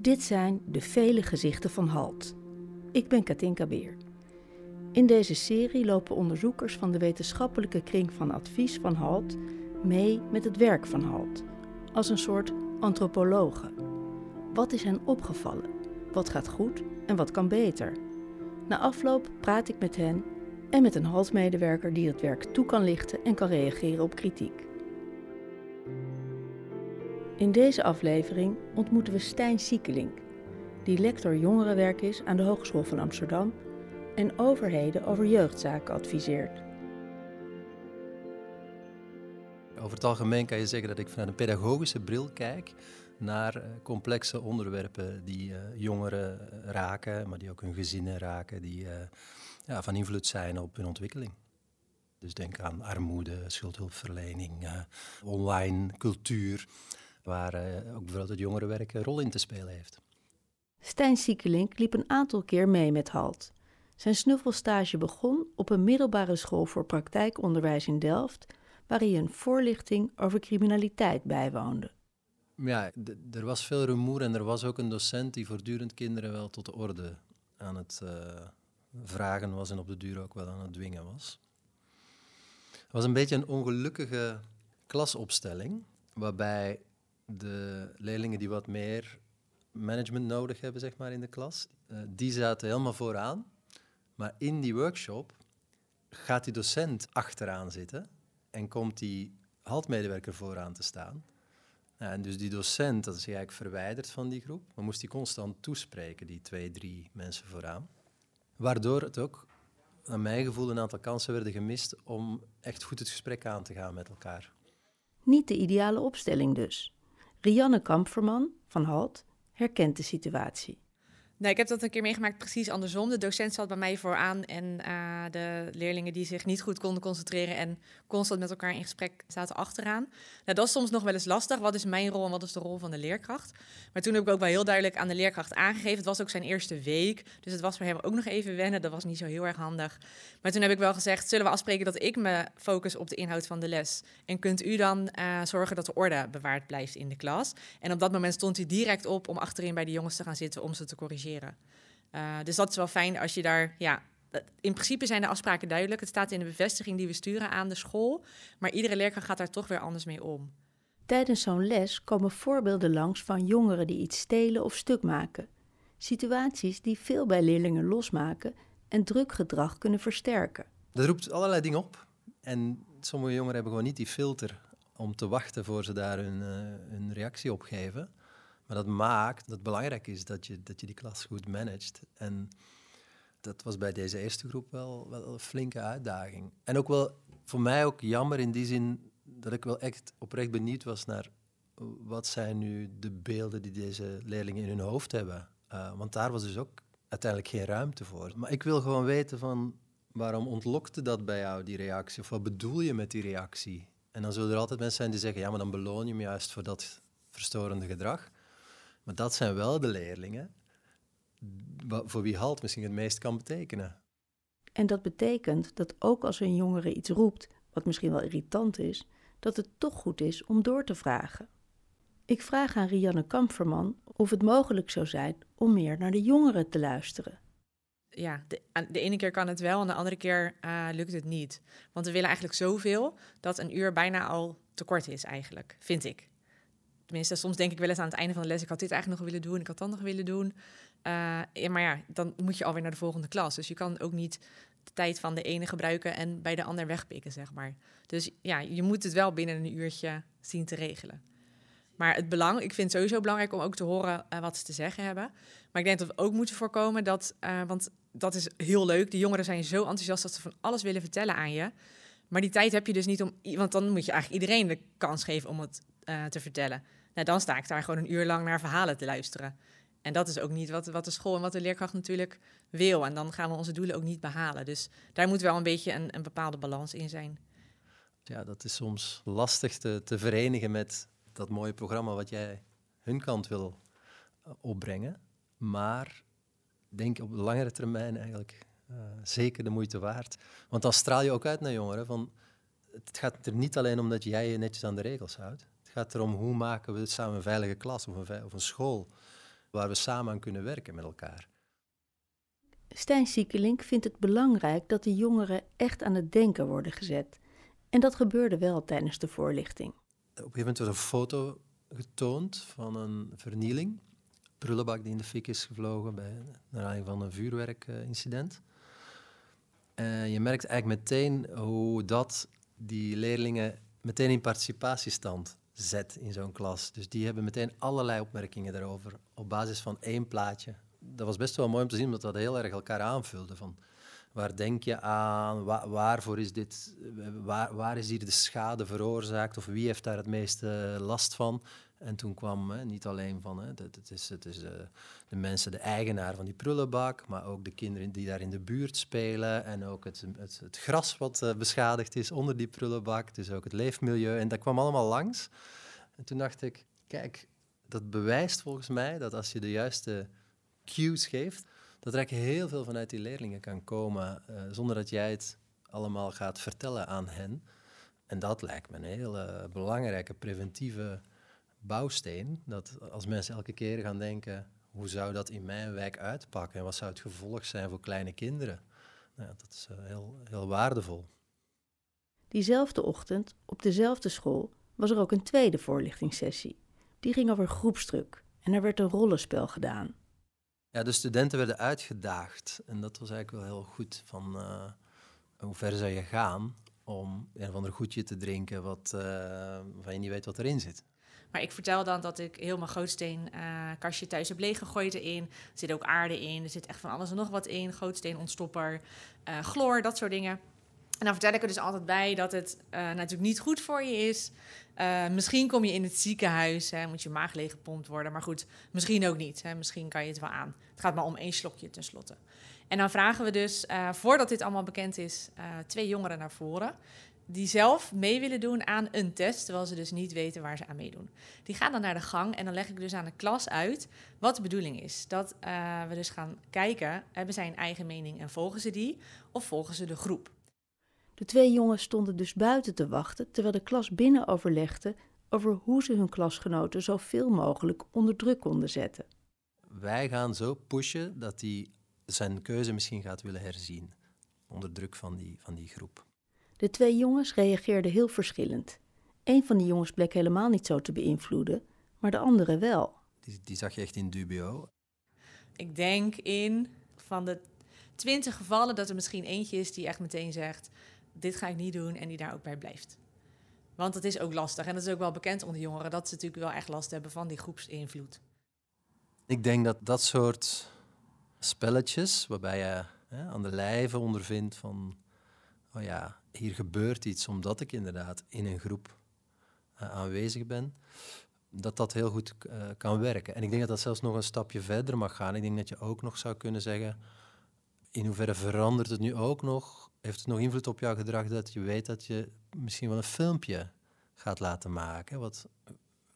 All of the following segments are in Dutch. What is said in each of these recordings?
Dit zijn de vele gezichten van HALT. Ik ben Katinka Beer. In deze serie lopen onderzoekers van de wetenschappelijke kring van advies van HALT mee met het werk van HALT, als een soort antropologen. Wat is hen opgevallen? Wat gaat goed en wat kan beter? Na afloop praat ik met hen en met een HALT-medewerker die het werk toe kan lichten en kan reageren op kritiek. In deze aflevering ontmoeten we Stijn Siekelink, die lector jongerenwerk is aan de Hogeschool van Amsterdam en overheden over jeugdzaken adviseert. Over het algemeen kan je zeggen dat ik vanuit een pedagogische bril kijk naar eh, complexe onderwerpen die uh, jongeren raken, maar die ook hun gezinnen raken, die ja, van invloed zijn op hun ontwikkeling. Dus denk aan armoede, schuldhulpverlening, online cultuur waar uh, ook bijvoorbeeld het jongerenwerk een rol in te spelen heeft. Stijn Siekelink liep een aantal keer mee met HALT. Zijn snuffelstage begon op een middelbare school voor praktijkonderwijs in Delft, waar hij een voorlichting over criminaliteit bijwoonde. Ja, er was veel rumoer en er was ook een docent die voortdurend kinderen wel tot de orde aan het uh, vragen was en op de duur ook wel aan het dwingen was. Het was een beetje een ongelukkige klasopstelling, waarbij de leerlingen die wat meer management nodig hebben, zeg maar, in de klas, uh, die zaten helemaal vooraan. Maar in die workshop gaat die docent achteraan zitten en komt die haltmedewerker vooraan te staan. en dus die docent, dat is eigenlijk verwijderd van die groep, maar moest die constant toespreken, die twee, drie mensen vooraan. Waardoor het ook, naar mijn gevoel, een aantal kansen werden gemist om echt goed het gesprek aan te gaan met elkaar. Niet de ideale opstelling dus. Rianne Kamperman van HALT herkent de situatie. Nee, ik heb dat een keer meegemaakt precies andersom. De docent zat bij mij vooraan en uh, de leerlingen die zich niet goed konden concentreren en constant met elkaar in gesprek zaten achteraan. Nou, dat is soms nog wel eens lastig. Wat is mijn rol en wat is de rol van de leerkracht? Maar toen heb ik ook wel heel duidelijk aan de leerkracht aangegeven. Het was ook zijn eerste week, dus het was voor hem ook nog even wennen. Dat was niet zo heel erg handig. Maar toen heb ik wel gezegd, zullen we afspreken dat ik me focus op de inhoud van de les? En kunt u dan uh, zorgen dat de orde bewaard blijft in de klas? En op dat moment stond hij direct op om achterin bij de jongens te gaan zitten om ze te corrigeren. Uh, dus dat is wel fijn als je daar, ja, in principe zijn de afspraken duidelijk. Het staat in de bevestiging die we sturen aan de school, maar iedere leerkracht gaat daar toch weer anders mee om. Tijdens zo'n les komen voorbeelden langs van jongeren die iets stelen of stuk maken. Situaties die veel bij leerlingen losmaken en druk gedrag kunnen versterken. Dat roept allerlei dingen op. En sommige jongeren hebben gewoon niet die filter om te wachten voor ze daar hun, uh, hun reactie op geven. Maar dat maakt dat het belangrijk is dat je, dat je die klas goed managt. En dat was bij deze eerste groep wel, wel een flinke uitdaging. En ook wel voor mij ook jammer in die zin dat ik wel echt oprecht benieuwd was naar wat zijn nu de beelden die deze leerlingen in hun hoofd hebben. Uh, want daar was dus ook uiteindelijk geen ruimte voor. Maar ik wil gewoon weten van waarom ontlokte dat bij jou, die reactie? Of wat bedoel je met die reactie? En dan zullen er altijd mensen zijn die zeggen, ja, maar dan beloon je hem juist voor dat verstorende gedrag. Maar dat zijn wel de leerlingen voor wie halt misschien het meest kan betekenen. En dat betekent dat ook als een jongere iets roept, wat misschien wel irritant is, dat het toch goed is om door te vragen. Ik vraag aan Rianne Kamperman of het mogelijk zou zijn om meer naar de jongeren te luisteren. Ja, de, de ene keer kan het wel en de andere keer uh, lukt het niet. Want we willen eigenlijk zoveel dat een uur bijna al te kort is eigenlijk, vind ik. Tenminste, soms denk ik wel eens aan het einde van de les... ik had dit eigenlijk nog willen doen, ik had dat nog willen doen. Ja, maar ja, dan moet je alweer naar de volgende klas. Dus je kan ook niet de tijd van de ene gebruiken... en bij de ander wegpikken, zeg maar. Dus ja, je moet het wel binnen een uurtje zien te regelen. Maar het belang, ik vind het sowieso belangrijk om ook te horen uh, wat ze te zeggen hebben. Maar ik denk dat we ook moeten voorkomen dat, uh, want dat is heel leuk. De jongeren zijn zo enthousiast dat ze van alles willen vertellen aan je. Maar die tijd heb je dus niet om, want dan moet je eigenlijk iedereen de kans geven om het te vertellen. Nou, dan sta ik daar gewoon een uur lang naar verhalen te luisteren. En dat is ook niet wat, wat de school en wat de leerkracht natuurlijk wil. En dan gaan we onze doelen ook niet behalen. Dus daar moet wel een beetje een, een bepaalde balans in zijn. Ja, dat is soms lastig te, te verenigen met dat mooie programma wat jij hun kant wil uh, opbrengen. Maar denk op de langere termijn eigenlijk uh, zeker de moeite waard. Want dan straal je ook uit naar jongeren van... Het gaat er niet alleen om dat jij je netjes aan de regels houdt. Het gaat erom hoe maken we samen een veilige klas of een, of een school waar we samen aan kunnen werken met elkaar. Stijn Siekelink vindt het belangrijk dat de jongeren echt aan het denken worden gezet. En dat gebeurde wel tijdens de voorlichting. Op een gegeven moment werd een foto getoond van een vernieling. Prullenbak die in de fik is gevlogen bij, naar aanleiding van een vuurwerkincident. En je merkt eigenlijk meteen hoe dat die leerlingen meteen in participatiestand zet in zo'n klas. Dus die hebben meteen allerlei opmerkingen daarover op basis van één plaatje. Dat was best wel mooi om te zien, omdat dat heel erg elkaar aanvulde. Van waar denk je aan? waarvoor is dit? Waar, waar is hier de schade veroorzaakt? Of wie heeft daar het meeste last van? En toen kwam hè, niet alleen van, hè, het, is, het is uh, de mensen, de eigenaar van die prullenbak, maar ook de kinderen die daar in de buurt spelen en ook het, het, gras wat uh, beschadigd is onder die prullenbak, dus ook het leefmilieu. En dat kwam allemaal langs. En toen dacht ik, kijk, dat bewijst volgens mij dat als je de juiste cues geeft, dat er eigenlijk heel veel vanuit die leerlingen kan komen, uh, zonder dat jij het allemaal gaat vertellen aan hen. En dat lijkt me een hele belangrijke preventieve bouwsteen. Dat als mensen elke keer gaan denken, hoe zou dat in mijn wijk uitpakken en wat zou het gevolg zijn voor kleine kinderen? Nou, dat is uh, heel, heel waardevol. Diezelfde ochtend, op dezelfde school, was er ook een tweede voorlichtingssessie. Die ging over groepsdruk en er werd een rollenspel gedaan. Ja, de studenten werden uitgedaagd en dat was eigenlijk wel heel goed. Van uh, hoe ver zou je gaan om een of ander goedje te drinken wat, uh, waarvan je niet weet wat erin zit. Maar ik vertel dan dat ik heel mijn gootsteen uh, kastje thuis heb leeggegooid erin. Er zit ook aarde in, er zit echt van alles en nog wat in. Gootsteen, ontstopper, uh, chloor, dat soort dingen. En dan vertel ik er dus altijd bij dat het uh, natuurlijk niet goed voor je is. misschien kom je in het ziekenhuis, hè, moet je maag leeggepompt worden. Maar goed, misschien ook niet. Hè. Misschien kan je het wel aan. Het gaat maar om één slokje tenslotte. En dan vragen we dus, voordat dit allemaal bekend is, twee jongeren naar voren die zelf mee willen doen aan een test, terwijl ze dus niet weten waar ze aan meedoen. Die gaan dan naar de gang en dan leg ik dus aan de klas uit wat de bedoeling is. Dat uh, we dus gaan kijken, hebben zij een eigen mening en volgen ze die of volgen ze de groep? De twee jongens stonden dus buiten te wachten, terwijl de klas binnen overlegde over hoe ze hun klasgenoten zoveel mogelijk onder druk konden zetten. Wij gaan zo pushen dat hij zijn keuze misschien gaat willen herzien, onder druk van die, van die groep. De twee jongens reageerden heel verschillend. Een van die jongens bleek helemaal niet zo te beïnvloeden, maar de andere wel. Die, die zag je echt in dubio. Ik denk in van de twintig gevallen dat er misschien eentje is die echt meteen zegt: Dit ga ik niet doen en die daar ook bij blijft. Want het is ook lastig en dat is ook wel bekend onder jongeren dat ze natuurlijk wel echt last hebben van die groepsinvloed. Ik denk dat dat soort spelletjes, waarbij je hè, aan de lijve ondervindt van ja, hier gebeurt iets omdat ik inderdaad in een groep uh, aanwezig ben, dat dat heel goed uh, kan werken. En ik denk dat dat zelfs nog een stapje verder mag gaan. Ik denk dat je ook nog zou kunnen zeggen, in hoeverre verandert het nu ook nog? Heeft het nog invloed op jouw gedrag dat je weet dat je misschien wel een filmpje gaat laten maken, wat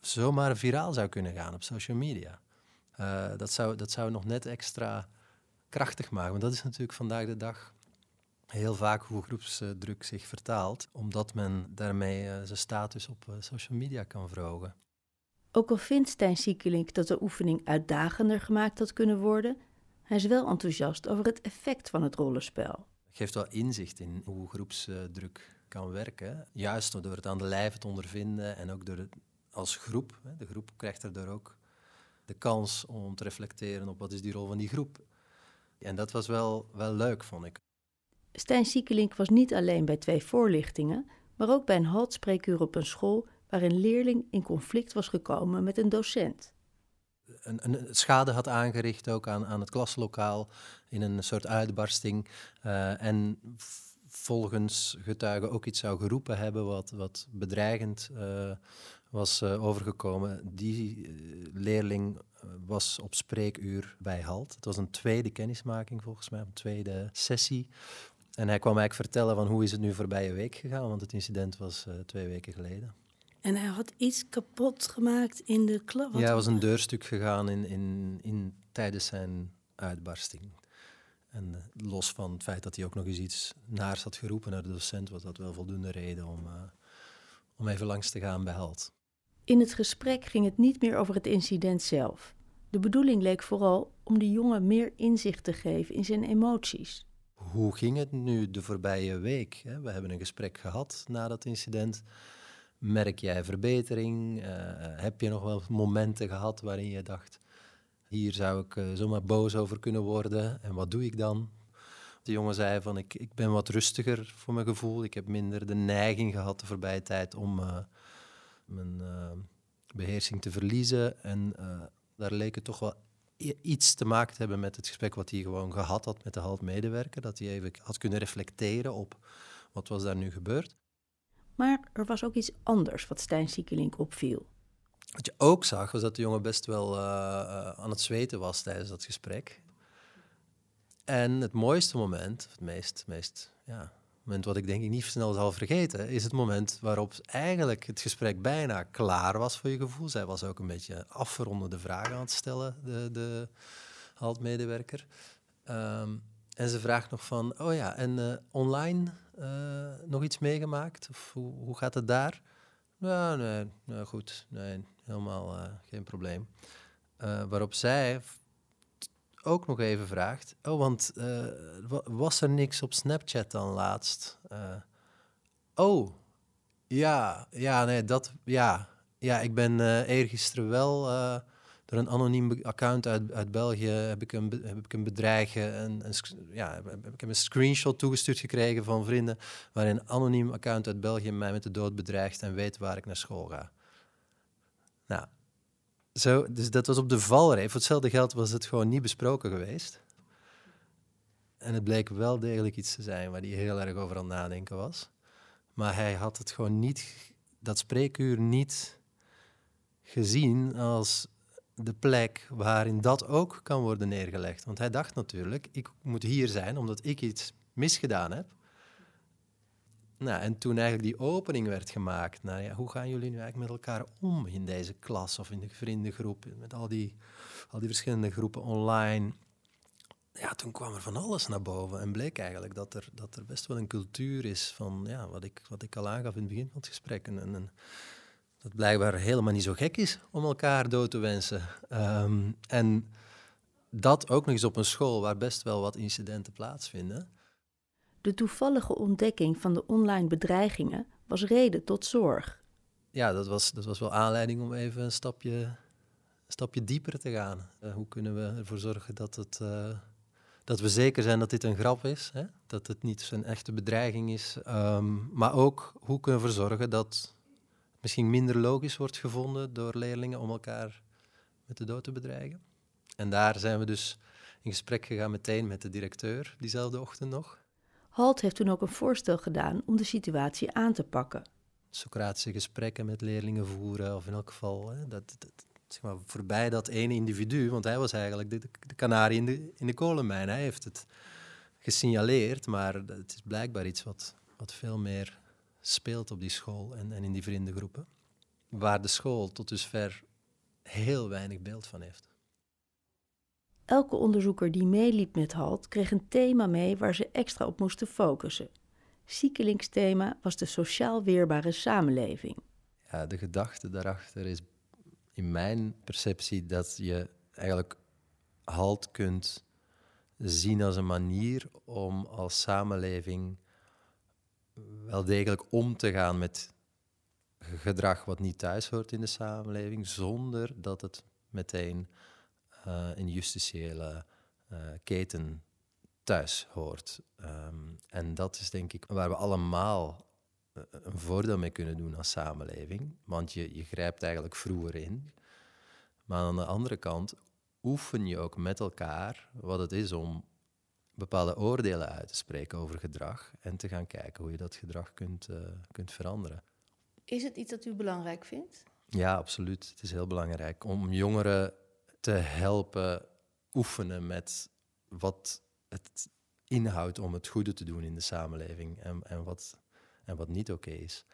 zomaar viraal zou kunnen gaan op social media? Uh, dat, zou, dat zou nog net extra krachtig maken. Want dat is natuurlijk vandaag de dag heel vaak hoe groepsdruk zich vertaalt, omdat men daarmee uh, zijn status op uh, social media kan verhogen. Ook al vindt Stijn Siekelink dat de oefening uitdagender gemaakt had kunnen worden, hij is wel enthousiast over het effect van het rollenspel. Het geeft wel inzicht in hoe groepsdruk kan werken, juist door het aan de lijve te ondervinden en ook door het, als groep. De groep krijgt er ook de kans om te reflecteren op wat is die rol van die groep. En dat was wel, wel leuk, vond ik. Stijn Siekelink was niet alleen bij twee voorlichtingen, maar ook bij een haltspreekuur op een school waar een leerling in conflict was gekomen met een docent. Een, een schade had aangericht ook aan, aan het klaslokaal in een soort uitbarsting. Uh, en volgens getuigen ook iets zou geroepen hebben wat, wat bedreigend uh, was uh, overgekomen. Die leerling was op spreekuur bij HALT. Het was een tweede kennismaking volgens mij, een tweede sessie. En hij kwam eigenlijk vertellen van hoe is het nu voorbije week gegaan, want het incident was uh, twee weken geleden. En hij had iets kapot gemaakt in de klas? Ja, er was een deurstuk gegaan in, in, in, tijdens zijn uitbarsting. En uh, los van het feit dat hij ook nog eens iets naars had geroepen naar de docent, was dat wel voldoende reden om, uh, om even langs te gaan bij HALT. In het gesprek ging het niet meer over het incident zelf. De bedoeling leek vooral om de jongen meer inzicht te geven in zijn emoties. Hoe ging het nu de voorbije week? We hebben een gesprek gehad na dat incident. Merk jij verbetering? Uh, heb je nog wel momenten gehad waarin je dacht: hier zou ik uh, zomaar boos over kunnen worden? En wat doe ik dan? De jongen zei van ik, ik ben wat rustiger voor mijn gevoel. Ik heb minder de neiging gehad de voorbije tijd om mijn beheersing te verliezen. En daar leek het toch wel iets te maken te hebben met het gesprek wat hij gewoon gehad had met de HALT-medewerker. Dat hij even had kunnen reflecteren op wat was daar nu gebeurd. Maar er was ook iets anders wat Stijn Siekelink opviel. Wat je ook zag, was dat de jongen best wel uh, aan het zweten was tijdens dat gesprek. En het mooiste moment, het meest, meest ja, moment wat ik denk ik niet snel zal vergeten, is het moment waarop eigenlijk het gesprek bijna klaar was voor je gevoel. Zij was ook een beetje afgerondende vragen aan het stellen, de, de HALT-medewerker. Um, en ze vraagt nog van, oh ja, en uh, online uh, nog iets meegemaakt? Of hoe, gaat het daar? Ja, nee, nou goed, nee, helemaal uh, geen probleem. waarop zij ook nog even vraagt. Oh, want uh, was er niks op Snapchat dan laatst? Uh, oh, ja, ja, nee, dat, ja. Ja, ik ben uh, eergisteren wel door een anoniem account uit, uit België heb ik een, heb ik een bedreigen. En, en, ja, heb ik een screenshot toegestuurd gekregen van vrienden waarin een anoniem account uit België mij met de dood bedreigt en weet waar ik naar school ga. Nou, zo, dus dat was op de valreep. Voor hetzelfde geld was het gewoon niet besproken geweest. En het bleek wel degelijk iets te zijn waar hij heel erg over aan nadenken was. Maar hij had het gewoon niet, dat spreekuur niet gezien als de plek waarin dat ook kan worden neergelegd. Want hij dacht natuurlijk, ik moet hier zijn omdat ik iets misgedaan heb. Nou, en toen eigenlijk die opening werd gemaakt naar ja, hoe gaan jullie nu eigenlijk met elkaar om in deze klas of in de vriendengroep, met al die, al die verschillende groepen online. Ja, toen kwam er van alles naar boven en bleek eigenlijk dat er, dat er best wel een cultuur is van ja, wat, ik, wat ik al aangaf in het begin van het gesprek. En, en, dat blijkbaar helemaal niet zo gek is om elkaar dood te wensen. Um, en dat ook nog eens op een school waar best wel wat incidenten plaatsvinden. De toevallige ontdekking van de online bedreigingen was reden tot zorg. Ja, dat was, dat was wel aanleiding om even een stapje, stapje dieper te gaan. Uh, hoe kunnen we ervoor zorgen dat, het, uh, dat we zeker zijn dat dit een grap is, hè? dat het niet een echte bedreiging is. Um, maar ook hoe kunnen we ervoor zorgen dat het misschien minder logisch wordt gevonden door leerlingen om elkaar met de dood te bedreigen. En daar zijn we dus in gesprek gegaan meteen met de directeur diezelfde ochtend nog. Halt heeft toen ook een voorstel gedaan om de situatie aan te pakken. Socratische gesprekken met leerlingen voeren, of in elk geval hè, dat, zeg maar, voorbij dat ene individu, want hij was eigenlijk de, kanarie in de, in de kolenmijn. Hij heeft het gesignaleerd, maar het is blijkbaar iets wat, wat veel meer speelt op die school en, en in die vriendengroepen. Waar de school tot dusver heel weinig beeld van heeft. Elke onderzoeker die meeliep met HALT kreeg een thema mee waar ze extra op moesten focussen. Siekelings thema was de sociaal weerbare samenleving. Ja, de gedachte daarachter is in mijn perceptie dat je eigenlijk HALT kunt zien als een manier om als samenleving wel degelijk om te gaan met gedrag wat niet thuis hoort in de samenleving, zonder dat het meteen uh, in justitiële uh, keten thuis hoort. Um, en dat is denk ik waar we allemaal eh, een voordeel mee kunnen doen als samenleving. Want je, je grijpt eigenlijk vroeger in. Maar aan de andere kant oefen je ook met elkaar wat het is om bepaalde oordelen uit te spreken over gedrag en te gaan kijken hoe je dat gedrag kunt, uh, kunt veranderen. Is het iets dat u belangrijk vindt? Ja, absoluut. Het is heel belangrijk om jongeren te helpen oefenen met wat het inhoudt om het goede te doen in de samenleving en, en, wat, en wat niet oké is.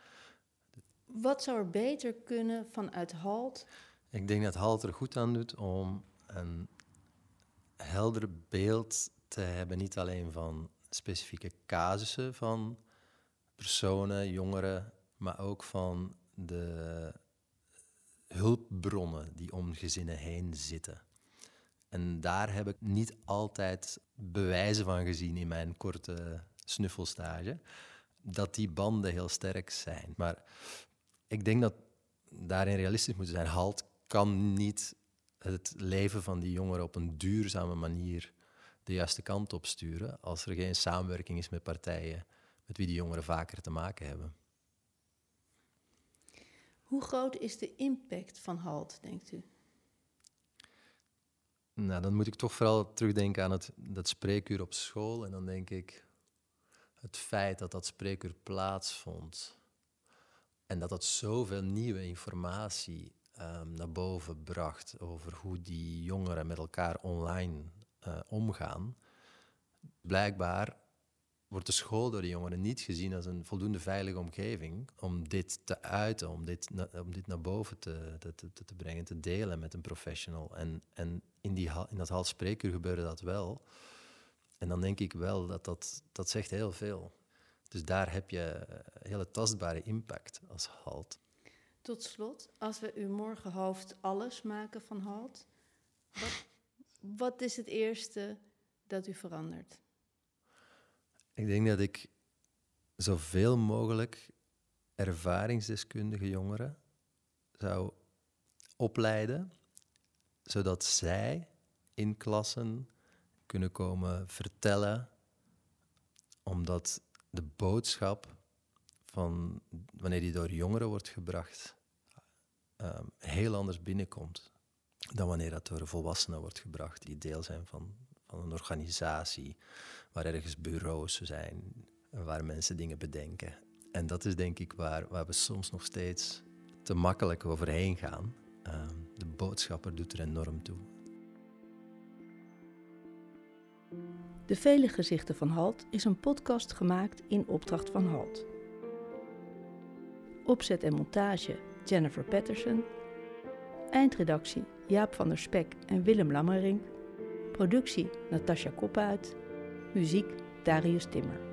Wat zou er beter kunnen vanuit HALT? Ik denk dat HALT er goed aan doet om een helder beeld te hebben, niet alleen van specifieke casussen van personen, jongeren, maar ook van de hulpbronnen die om gezinnen heen zitten. En daar heb ik niet altijd bewijzen van gezien in mijn korte snuffelstage, dat die banden heel sterk zijn. Maar ik denk dat daarin realistisch moeten zijn. Halt kan niet het leven van die jongeren op een duurzame manier de juiste kant op sturen als er geen samenwerking is met partijen met wie die jongeren vaker te maken hebben. Hoe groot is de impact van HALT, denkt u? Nou, dan moet ik toch vooral terugdenken aan het, dat spreekuur op school. En dan denk ik, het feit dat dat spreekuur plaatsvond en dat dat zoveel nieuwe informatie um, naar boven bracht over hoe die jongeren met elkaar online uh, omgaan. Blijkbaar wordt de school door de jongeren niet gezien als een voldoende veilige omgeving om dit te uiten, om dit, om dit naar boven te, te, te, te brengen, te delen met een professional. En, en in, die, in dat hal spreekuur gebeurde dat wel. En dan denk ik wel dat dat, dat zegt heel veel. Dus daar heb je hele tastbare impact als halt. Tot slot, als we uw morgenhoofd alles maken van halt, wat, wat is het eerste dat u verandert? Ik denk dat ik zoveel mogelijk ervaringsdeskundige jongeren zou opleiden, zodat zij in klassen kunnen komen vertellen, omdat de boodschap van wanneer die door jongeren wordt gebracht, um, heel anders binnenkomt dan wanneer dat door volwassenen wordt gebracht, die deel zijn van, een organisatie, waar ergens bureaus zijn, waar mensen dingen bedenken. En dat is denk ik waar, waar we soms nog steeds te makkelijk overheen gaan. Um, de boodschapper doet er enorm toe. De Vele Gezichten van Halt is een podcast gemaakt in opdracht van Halt. Opzet en montage Jennifer Patterson. Eindredactie Jaap van der Spek en Willem Lammering. Productie Natasja Koppuit. Muziek Darius Timmer.